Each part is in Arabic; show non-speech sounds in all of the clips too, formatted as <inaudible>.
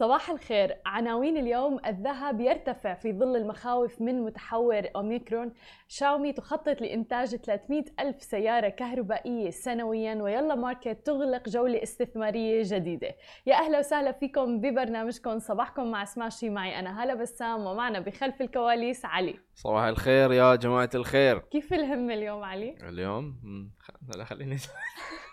صباح الخير. عناوين اليوم الذهب يرتفع في ظل المخاوف من متحور أوميكرون. شاومي تخطط لإنتاج 300 ألف سيارة كهربائية سنويا ويلا ماركت تغلق جولة استثمارية جديدة. يا أهلا وسهلا فيكم ببرنامجكم. صباحكم مع سماشي. معي أنا هلا بسام ومعنا بخلف الكواليس علي. صباح الخير يا جماعة الخير. كيف الهم اليوم علي؟ اليوم؟ لا خليني <laughs>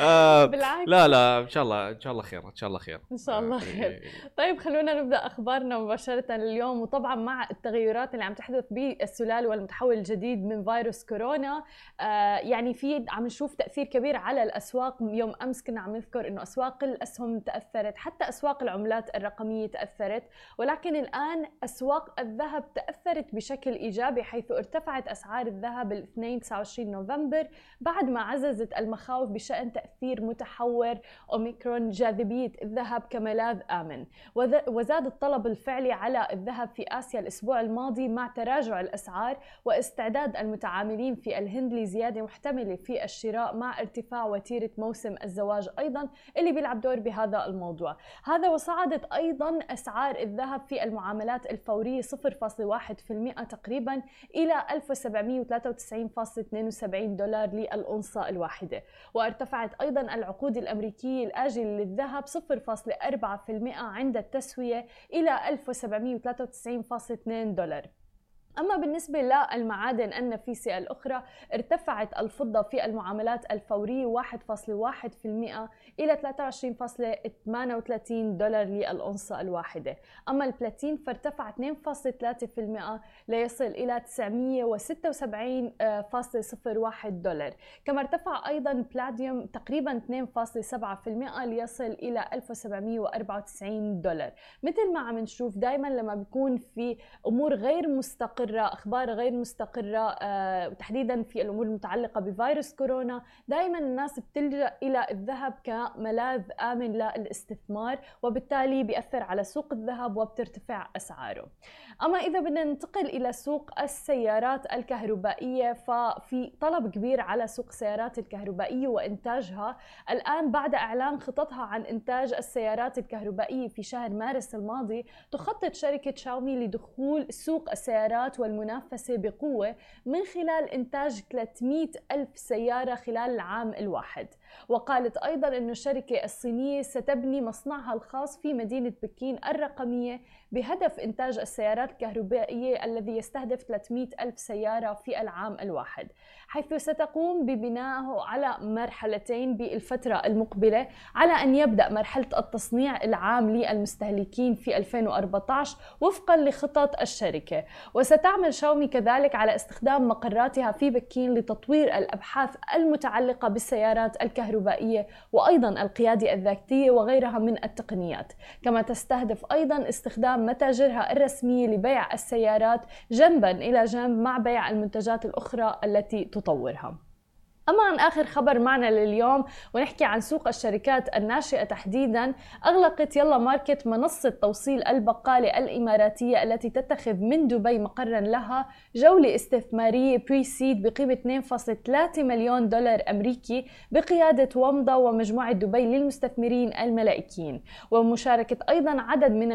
آه بالعكس. لا لا إن شاء الله إن شاء الله خير إن شاء الله خير. إن شاء الله آه، خير. إيه، إيه. طيب خلونا نبدأ أخبارنا مباشرة اليوم. وطبعا مع التغيرات اللي عم تحدث بالسلال والمتحول الجديد من فيروس كورونا آه يعني في عم نشوف تأثير كبير على الأسواق. يوم أمس كنا عم نذكر إنه أسواق الأسهم تأثرت حتى أسواق العملات الرقمية تأثرت. ولكن الآن أسواق الذهب تأثرت بشكل إيجابي حيث ارتفعت أسعار الذهب الاثنين 29 نوفمبر بعد بعد ما عززت المخاوف بشأن تأثير متحور أوميكرون جاذبية الذهب كملاذ آمن. وزاد الطلب الفعلي على الذهب في آسيا الأسبوع الماضي مع تراجع الأسعار واستعداد المتعاملين في الهند لزيادة محتملة في الشراء مع ارتفاع وتيرة موسم الزواج أيضا اللي بيلعب دور بهذا الموضوع. هذا وصعدت أيضا أسعار الذهب في المعاملات الفورية 0.1% تقريبا إلى 1793.72 دولار للأونصة الأونصة الواحدة. وارتفعت أيضا العقود الأمريكية الآجلة للذهب 0.4% عند التسوية إلى 1793.2 دولار. أما بالنسبة للمعادن النفيسة الأخرى ارتفعت الفضة في المعاملات الفورية 1.1% إلى 23.38 دولار للأونصة الواحدة. أما البلاتين فارتفع 2.3% ليصل إلى 976.01 دولار. كما ارتفع أيضا بلاديوم تقريبا 2.7% ليصل إلى 1794 دولار. مثل ما عم نشوف دائما لما بيكون في أمور غير مستقرة مستقرة أخبار غير مستقرة آه، تحديدا في الأمور المتعلقة بفيروس كورونا. دائما الناس بتلجأ إلى الذهب كملاذ آمن للاستثمار وبالتالي بيأثر على سوق الذهب وبترتفع أسعاره. أما إذا بدنا ننتقل إلى سوق السيارات الكهربائية ففي طلب كبير على سوق السيارات الكهربائية وإنتاجها. الآن بعد إعلان خططها عن إنتاج السيارات الكهربائية في شهر مارس الماضي تخطط شركة شاومي لدخول سوق السيارات والمنافسة بقوة من خلال إنتاج 300 ألف سيارة خلال العام الواحد. وقالت أيضا أن الشركة الصينية ستبني مصنعها الخاص في مدينة بكين الرقمية بهدف إنتاج السيارات الكهربائية الذي يستهدف 300 ألف سيارة في العام الواحد. حيث ستقوم ببنائه على مرحلتين بالفترة المقبلة على أن يبدأ مرحلة التصنيع العام للمستهلكين في 2014 وفقا لخطط الشركة. وستعمل شاومي كذلك على استخدام مقراتها في بكين لتطوير الأبحاث المتعلقة بالسيارات الكهربائية وأيضا القيادة الذاتية وغيرها من التقنيات. كما تستهدف أيضا استخدام متاجرها الرسمية لبيع السيارات جنبا إلى جنب مع بيع المنتجات الأخرى التي تطورها. أما عن آخر خبر معنا لليوم ونحكي عن سوق الشركات الناشئة تحديدا أغلقت يلا ماركت منصة توصيل البقالة الإماراتية التي تتخذ من دبي مقرا لها جولة استثمارية بري سيد بقيمة 2.3 مليون دولار أمريكي بقيادة ومضة ومجموعة دبي للمستثمرين الملائكيين ومشاركة أيضا عدد من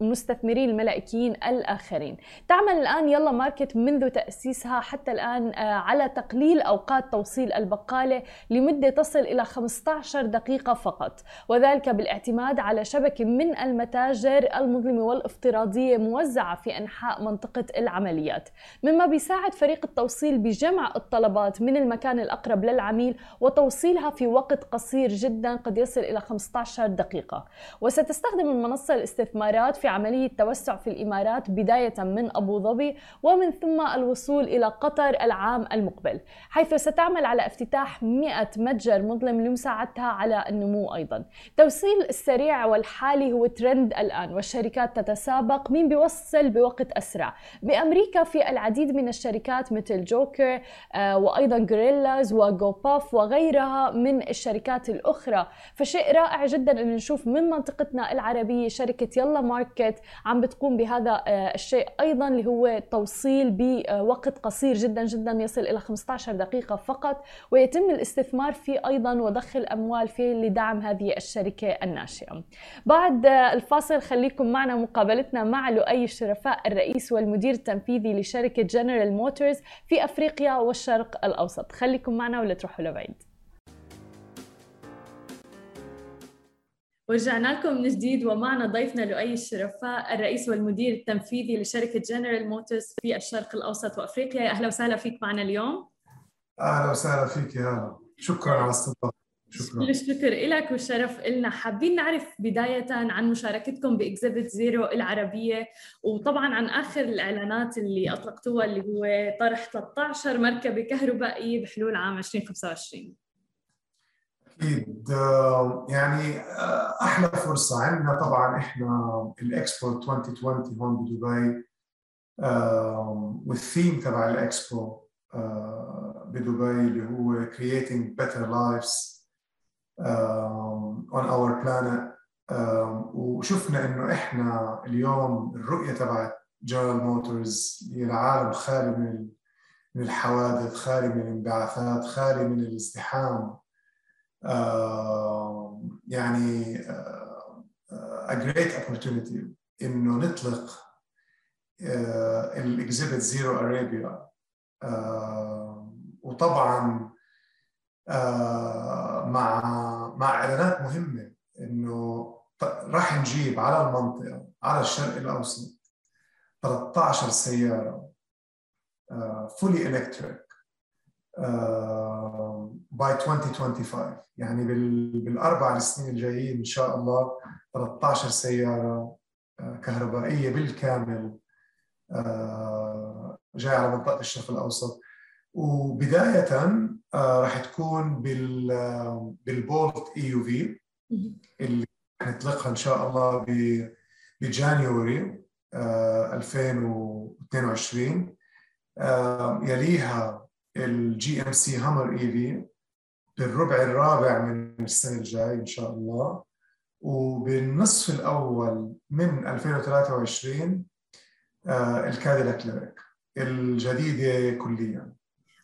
المستثمرين الملائكيين الآخرين. تعمل الآن يلا ماركت منذ تأسيسها حتى الآن آه، على تقليل أوقات توصيل توصيل البقالة لمدة تصل إلى 15 دقيقة فقط. وذلك بالاعتماد على شبكة من المتاجر المظلمة والافتراضية موزعة في أنحاء منطقة العمليات. مما بيساعد فريق التوصيل بجمع الطلبات من المكان الأقرب للعميل وتوصيلها في وقت قصير جدا قد يصل إلى 15 دقيقة. وستستخدم المنصة الاستثمارات في عملية توسع في الإمارات بداية من أبو ظبي ومن ثم الوصول إلى قطر العام المقبل. حيث ستعمل على افتتاح 100 متجر مظلم لمساعدتها على النمو أيضا. التوصيل السريع والحالي هو ترند الآن والشركات تتسابق. مين بيوصل بوقت أسرع؟ بأمريكا في العديد من الشركات مثل جوكر آه وأيضا جوريلاز وجو باف وغيرها من الشركات الأخرى. فشيء رائع جدا أن نشوف من منطقتنا العربية شركة يلا ماركت عم بتقوم بهذا آه الشيء أيضا اللي هو توصيل بوقت قصير جدا جدا يصل إلى 15 دقيقة فقط. النشاط ويتم الاستثمار فيه أيضا وضخ الأموال فيه لدعم هذه الشركة الناشئة. بعد الفاصل خليكم معنا مقابلتنا مع لؤي الشرفاء الرئيس والمدير التنفيذي لشركة جنرال موتورز في أفريقيا والشرق الأوسط. خليكم معنا ولا تروحوا لبعيد. ورجعنا لكم من جديد ومعنا ضيفنا لؤي الشرفاء الرئيس والمدير التنفيذي لشركة جنرال موتورز في الشرق الأوسط وأفريقيا. يا أهلا وسهلا فيك معنا اليوم. أهلا وسهلا فيك يا هلا شكرا على الاستضافة. شكرا. كل الشكر لك والشرف لنا حابين نعرف بداية عن مشاركتكم ب Exhibit Zero العربية وطبعا عن آخر الإعلانات اللي أطلقتوها اللي هو طرح 13 مركبة كهربائية بحلول عام 2025 أكيد. يعني آه، أحلى فرصة عندنا. طبعا إحنا الإكسبو 2020 هون بدبي والثيم تبع الإكسبو آه، بدبي اللي هو creating better lives on our planet. وشفنا إنه إحنا اليوم الرؤية تبعت جنرال موتورز هي العالم خالي من من الحوادث خالي من الانبعاثات خالي من الازدحام يعني a great opportunity إنه نطلق ال Exhibit Zero Arabia وطبعا مع مع إعلانات مهمة إنه راح نجيب على المنطقة على الشرق الأوسط 13 سيارة fully electric by 2025 يعني بالأربع سنين الجايين إن شاء الله 13 سيارة آه، كهربائية بالكامل آه، جاي على منطقة الشرق الأوسط. وبداية آه، راح تكون بال بال Bolt EUV اللي نطلقها إن شاء الله ب January 2022 يليها ال GMC Hummer EV بالربع الرابع من السنة الجاي إن شاء الله. وبالنصف الأول من 2023 آه ال Cadillac Lyriq الجديدة كليا.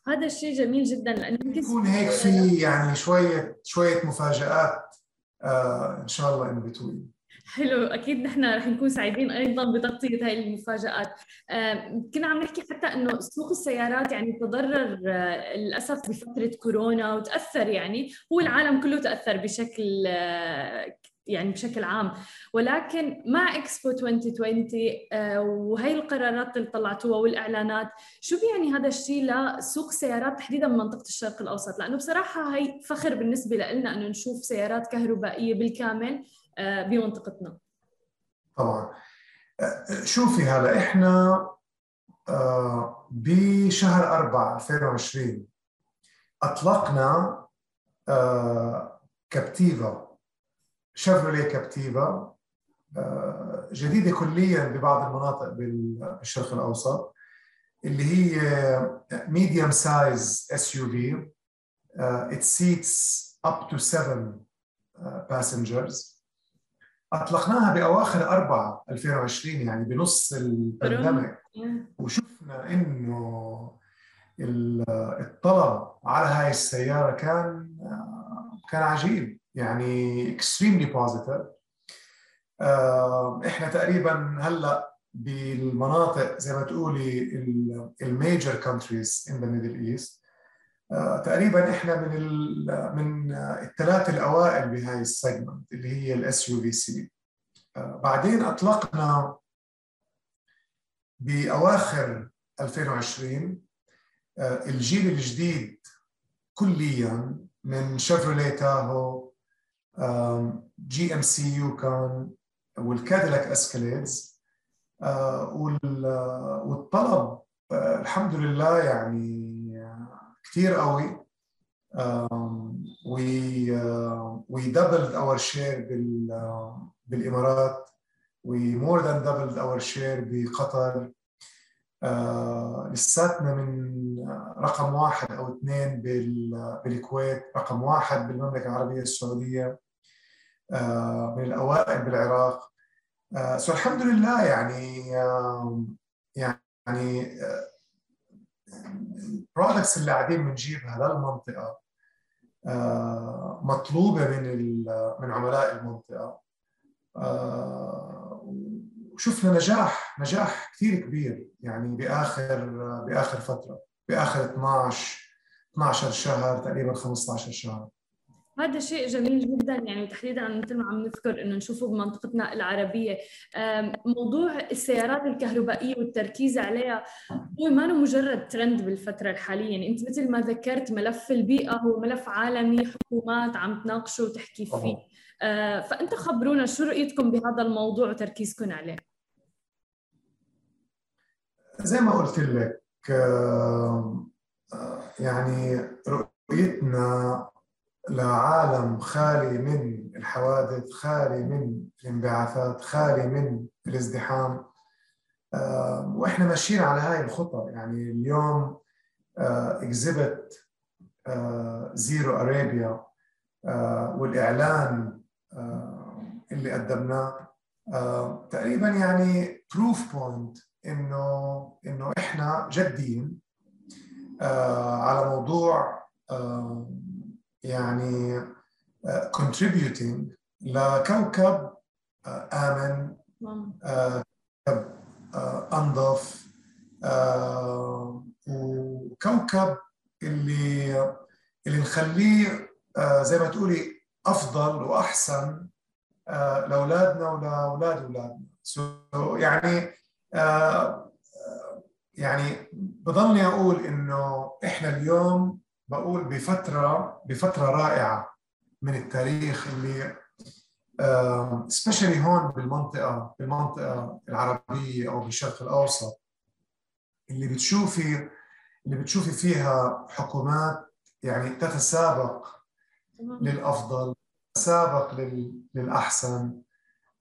هذا الشيء جميل جدا لأنه يكون هيك في يعني شوية شوية مفاجآت آه إن شاء الله ان بتوين حلو أكيد نحن رح نكون سعيدين أيضا بتغطية هاي المفاجآت. كنا عم نحكي حتى إنه سوق السيارات يعني تضرر آه، للأسف بفترة كورونا وتأثر يعني هو العالم كله تأثر بشكل آه، يعني بشكل عام. ولكن مع إكسبو 2020 آه، وهي القرارات اللي طلعتوها والإعلانات شو بيعني هذا الشيء لسوق السيارات تحديدا بمنطقه الشرق الأوسط؟ لأنه بصراحة هي فخر بالنسبة لنا إنه نشوف سيارات كهربائية بالكامل آه، بمنطقتنا. طبعا. آه، شوفي هلا إحنا بشهر 4 2020 أطلقنا كابتيفا. شيفروليه كابتيفا. جديدة كليا ببعض المناطق بالشرق الأوسط اللي هي medium size SUV seats up to seven uh, passengers. أطلقناها بأواخر 4 2020 يعني بنص ال pandemic وشفنا إنه الطلب على هاي السيارة كان كان عجيب. يعني extremely positive إحنا تقريبا هلأ بالمناطق زي ما تقولي ال major countries in the Middle East تقريبا إحنا من من الثلاثه الأوائل بهاي ال segment اللي هي ال SUVs بعدين أطلقنا بأواخر 2020 آه، الجيل الجديد كليا من شيفروليه تاهو GMC Yukon وال Cadillac Escalades آه، والطلب آه، الحمد لله يعني كثير قوي. uh, we doubled our share بال بالإمارات. We more than doubled our share بقطر. لساتنا من رقم واحد أو اثنين بالكويت رقم واحد بالمملكة العربية السعودية. من الأوائل بالعراق. so so الحمد لله يعني يعني ال products اللي قاعدين بنجيبها للمنطقه آه، مطلوبة من من عملاء المنطقة. آه، وشفنا نجاح نجاح كثير كبير يعني بآخر بآخر فترة بآخر 12 12 شهر تقريبا 15 شهر. هذا شيء جميل جدا يعني تحديدا مثل ما عم نذكر إنه نشوفه بمنطقتنا العربية. موضوع السيارات الكهربائية والتركيز عليها هو ما مجرد ترند بالفترة الحالية. يعني أنت مثل ما ذكرت ملف البيئة هو ملف عالمي حكومات عم تناقشه وتحكي فيه. آه، فأنت خبرونا شو رؤيتكم بهذا الموضوع وتركيزكم عليه؟ زي ما قلت لك آه، يعني رؤيتنا لعالم خالي من الحوادث خالي من الانبعاثات خالي من الازدحام. وإحنا ماشيين على هاي الخطى يعني اليوم Exhibit Zero Arabia والإعلان اللي قدمناه. تقريبا يعني proof point إنه إنه إحنا جادين على موضوع يعني آه، contributing لكوكب آه، آمن آه، كوكب أنظف وكوكب اللي اللي نخليه زي ما تقولي أفضل وأحسن لأولادنا ولأولاد أولادنا. يعني يعني بضلني أقول إنه إحنا اليوم بقول بفترة بفترة رائعة من التاريخ اللي سبيشالي هون بالمنطقة بالمنطقة العربية أو بالشرق الأوسط اللي بتشوفي اللي بتشوفي فيها حكومات يعني تتسابق للأفضل تتسابق للأحسن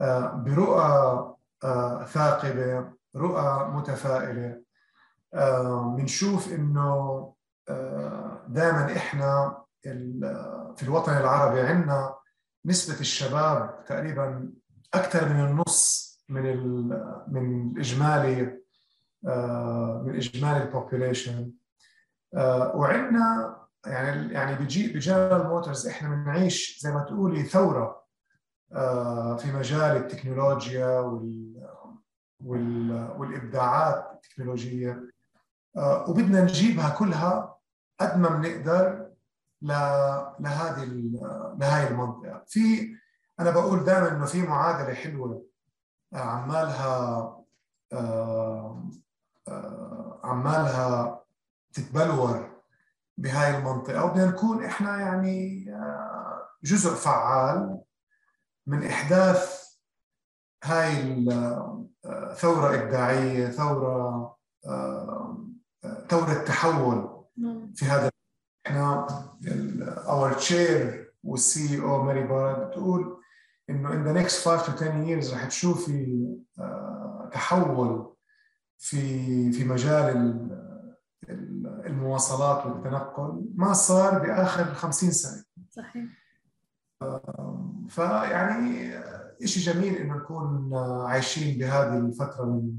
آه، برؤى آه، ثاقبة رؤى متفائلة. بنشوف إنه دائما إحنا في الوطن العربي عندنا نسبة الشباب تقريبا أكثر من النص من من الإجمالي آه، من إجمالي ال population آه، وعندنا يعني يعني بيجي ب General Motors إحنا بنعيش زي ما تقولي ثورة آه، في مجال التكنولوجيا وال والإبداعات التكنولوجية. وبدنا نجيبها كلها قد ما بنقدر لهذه لهذه المنطقة في أنا بقول دائما إنه في معادلة حلوة آه، عمالها آه، آه، عمالها تتبلور بهاي المنطقة وبدنا نكون إحنا يعني جزء فعال من إحداث هاي الثوره إبداعية ثورة ثورة تحول. في هذا إحنا اور تشير والسي أو ماري بارد بتقول إنه in the next 5 to 10 years رح تشوفي آه، تحول في في مجال المواصلات والتنقل. ما صار بآخر 50 سنة. صحيح. فيعني شيء جميل إنه نكون عايشين بهذه الفترة من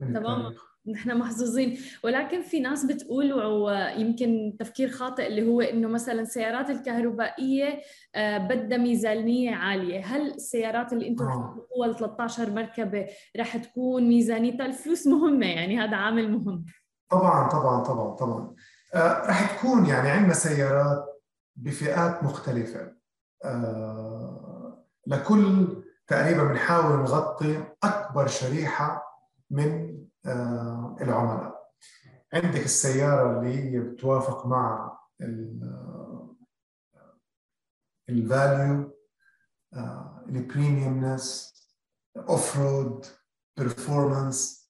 من التاريخ. نحن محظوظين. ولكن في ناس بتقول ويمكن تفكير خاطئ اللي هو إنه مثلا السيارات الكهربائية آه، بدها ميزانية عالية. هل السيارات اللي أنتم آه. اول 13 مركبة رح تكون ميزانيتها؟ الفلوس مهمة يعني هذا عامل مهم. طبعا طبعا طبعا طبعا. آه رح تكون يعني عندنا سيارات بفئات مختلفة. آه لكل تقريبا بنحاول نغطي أكبر شريحة من العملاء. عندك السيارة اللي هي بتوافق مع الفاليو البريميومنس اوف رود performance.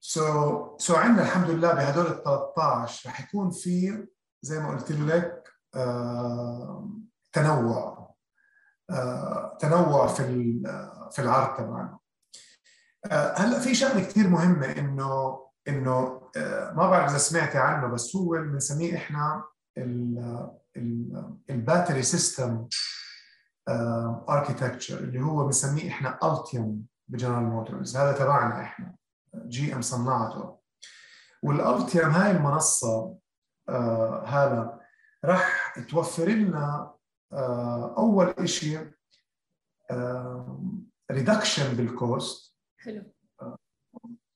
سو سو عندنا الحمد لله بهدول ال 13 رح يكون في زي ما قلت لك آه، تنوع آه، تنوع في في العرض تبعنا. آه، هلأ في شغلة كثير مهمة إنه إنه آه، ما بعرف إذا سمعتي عنه بس هو بنسميه إحنا ال battery system architecture اللي هو بنسميه إحنا Ultium ب General Motors. هذا تبعنا إحنا GM صنعته وال Ultium هاي المنصة آه هذا راح توفر لنا آه أول شيء reduction بال cost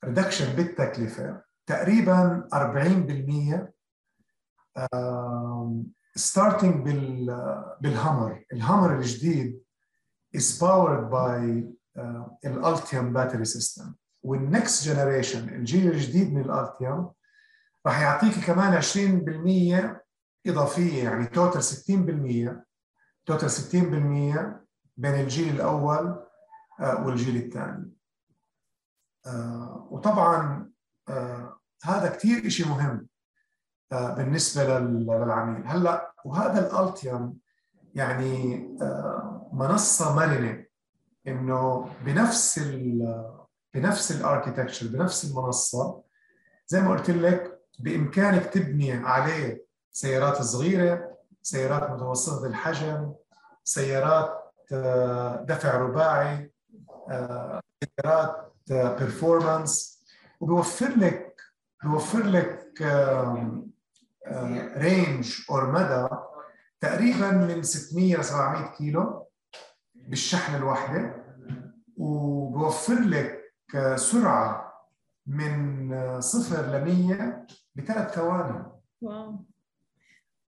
reduction بالتكلفة تقريبا 40% starting بال بال Hummer. ال Hummer الجديد is powered by ال Ultium battery system وال next generation الجيل الجديد من ال Ultium راح يعطيك كمان 20% إضافية يعني total 60% total 60% بين الجيل الأول uh, والجيل الثاني. وطبعا هذا كثير شيء مهم بالنسبة للعميل. هلأ وهذا الألتيوم يعني منصة مرنة إنه بنفس ال بنفس الأركيتكتشر بنفس المنصة زي ما قلت لك بإمكانك تبني عليه سيارات صغيرة سيارات متوسطة الحجم سيارات دفع رباعي سيارات performance وبيوفر لك بيوفر لك range or مدى تقريبا من 600 ل 700 كيلو بالشحنه الواحدة. وبوفر لك سرعة من صفر ل 100 بثلاث ثواني. Wow.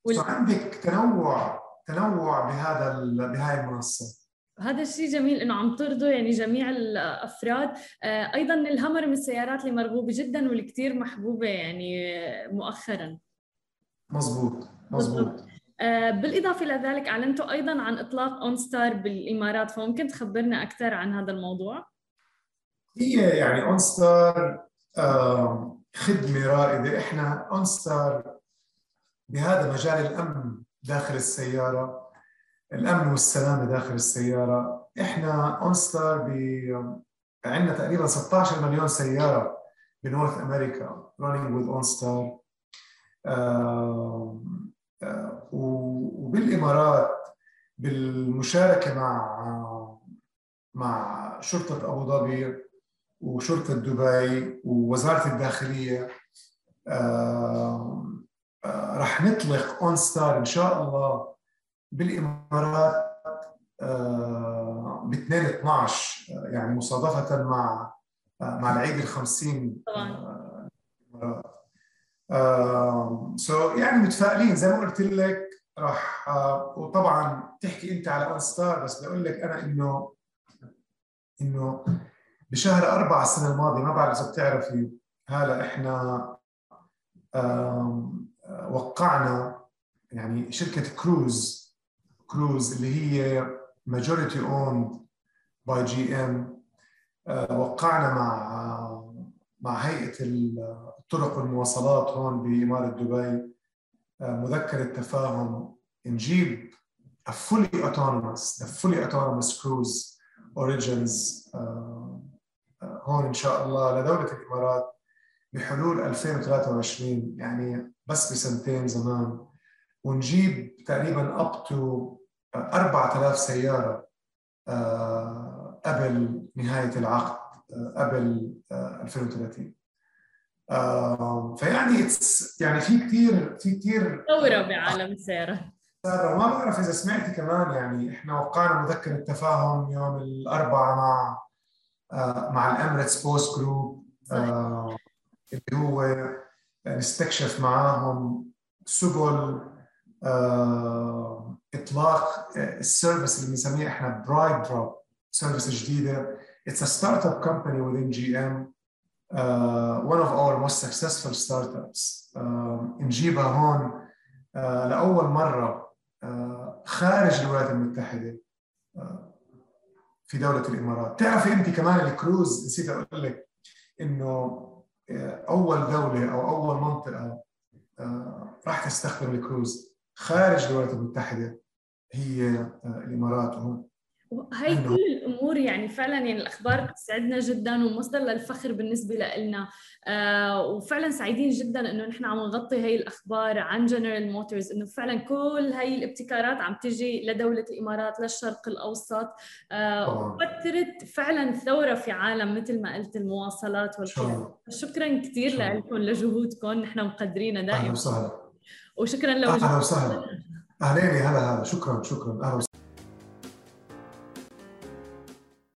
وال... عندك تنوع تنوع بهذا بهاي المنصة. هذا الشيء جميل إنه عم ترضوا يعني جميع الأفراد. أيضا ال Hummer من السيارات اللي مرغوبة جدا والكثير محبوبة يعني مؤخرا. مزبوط مزبوط. بالإضافة إلى ذلك أعلنتوا أيضا عن إطلاق OnStar بالإمارات فممكن تخبرنا أكثر عن هذا الموضوع؟ هي يعني OnStar خدمة رائدة. إحنا OnStar بهذا مجال الأمن داخل السيارة الأمن والسلامة داخل السيارة. إحنا OnStar عندنا تقريبا 16 مليون سيارة ب North America running with OnStar وبالإمارات بالمشاركة مع مع شرطة أبو ظبي وشرطة دبي ووزارة الداخلية. راح نطلق OnStar إن شاء الله بالإمارات ب 2 12 يعني مصادفة مع مع العيد ال 50 طبعا so يعني متفائلين. زي ما قلت لك راح وطبعا تحكي أنت على OnStar بس بقول لك أنا إنه إنه بشهر أربعة السنة الماضية ما بعرف إذا بتعرفي هلا إحنا وقعنا يعني شركة كروز كروز اللي هي majority owned by GM وقعنا مع مع هيئة الطرق والمواصلات هون بإمارة دبي. مذكرة تفاهم نجيب a fully autonomous the cruise Origin هون إن شاء الله لدولة الإمارات بحلول 2023 يعني بس بسنتين زمان. ونجيب تقريبا up to 4000 سيارة قبل نهاية العقد قبل 2030 فيعني يعني في كثير في كثير ثوره بعالم السيارات وما بعرف إذا سمعتي كمان يعني إحنا وقعنا مذكره تفاهم يوم الأربعاء مع مع ال Emirates Post Group اللي هو نستكشف معاهم سبل إطلاق ال service اللي بنسميه إحنا BrightDrop service جديدة. It's a startup company within GM uh, one of our most successful startups. uh, نجيبها هون uh, لأول مرة uh, خارج الولايات المتحدة uh, في دولة الإمارات. بتعرفي أنت كمان الكروز نسيت أقول لك إنه أول دولة أو أول منطقة راح تستخدم الكروز. خارج الولايات المتحدة هي الإمارات هون. وهي كل الأمور يعني فعلا يعني الأخبار تسعدنا جدا ومصدر للفخر بالنسبة لنا آه وفعلا سعيدين جدا إنه نحن عم نغطي هي الأخبار عن جنرال موتورز إنه فعلا كل هي الابتكارات عم تجي لدولة الإمارات للشرق الأوسط. آه وفترت فعلا ثورة في عالم مثل ما قلت المواصلات والقيادة شكرا كثير لكم لجهودكم نحن مقدرينها دائما. أهلا وسهلا. وشكرا لوجودكم أهلا وسهلا. أهلين هلا هلا. شكرا شكرا. أهلا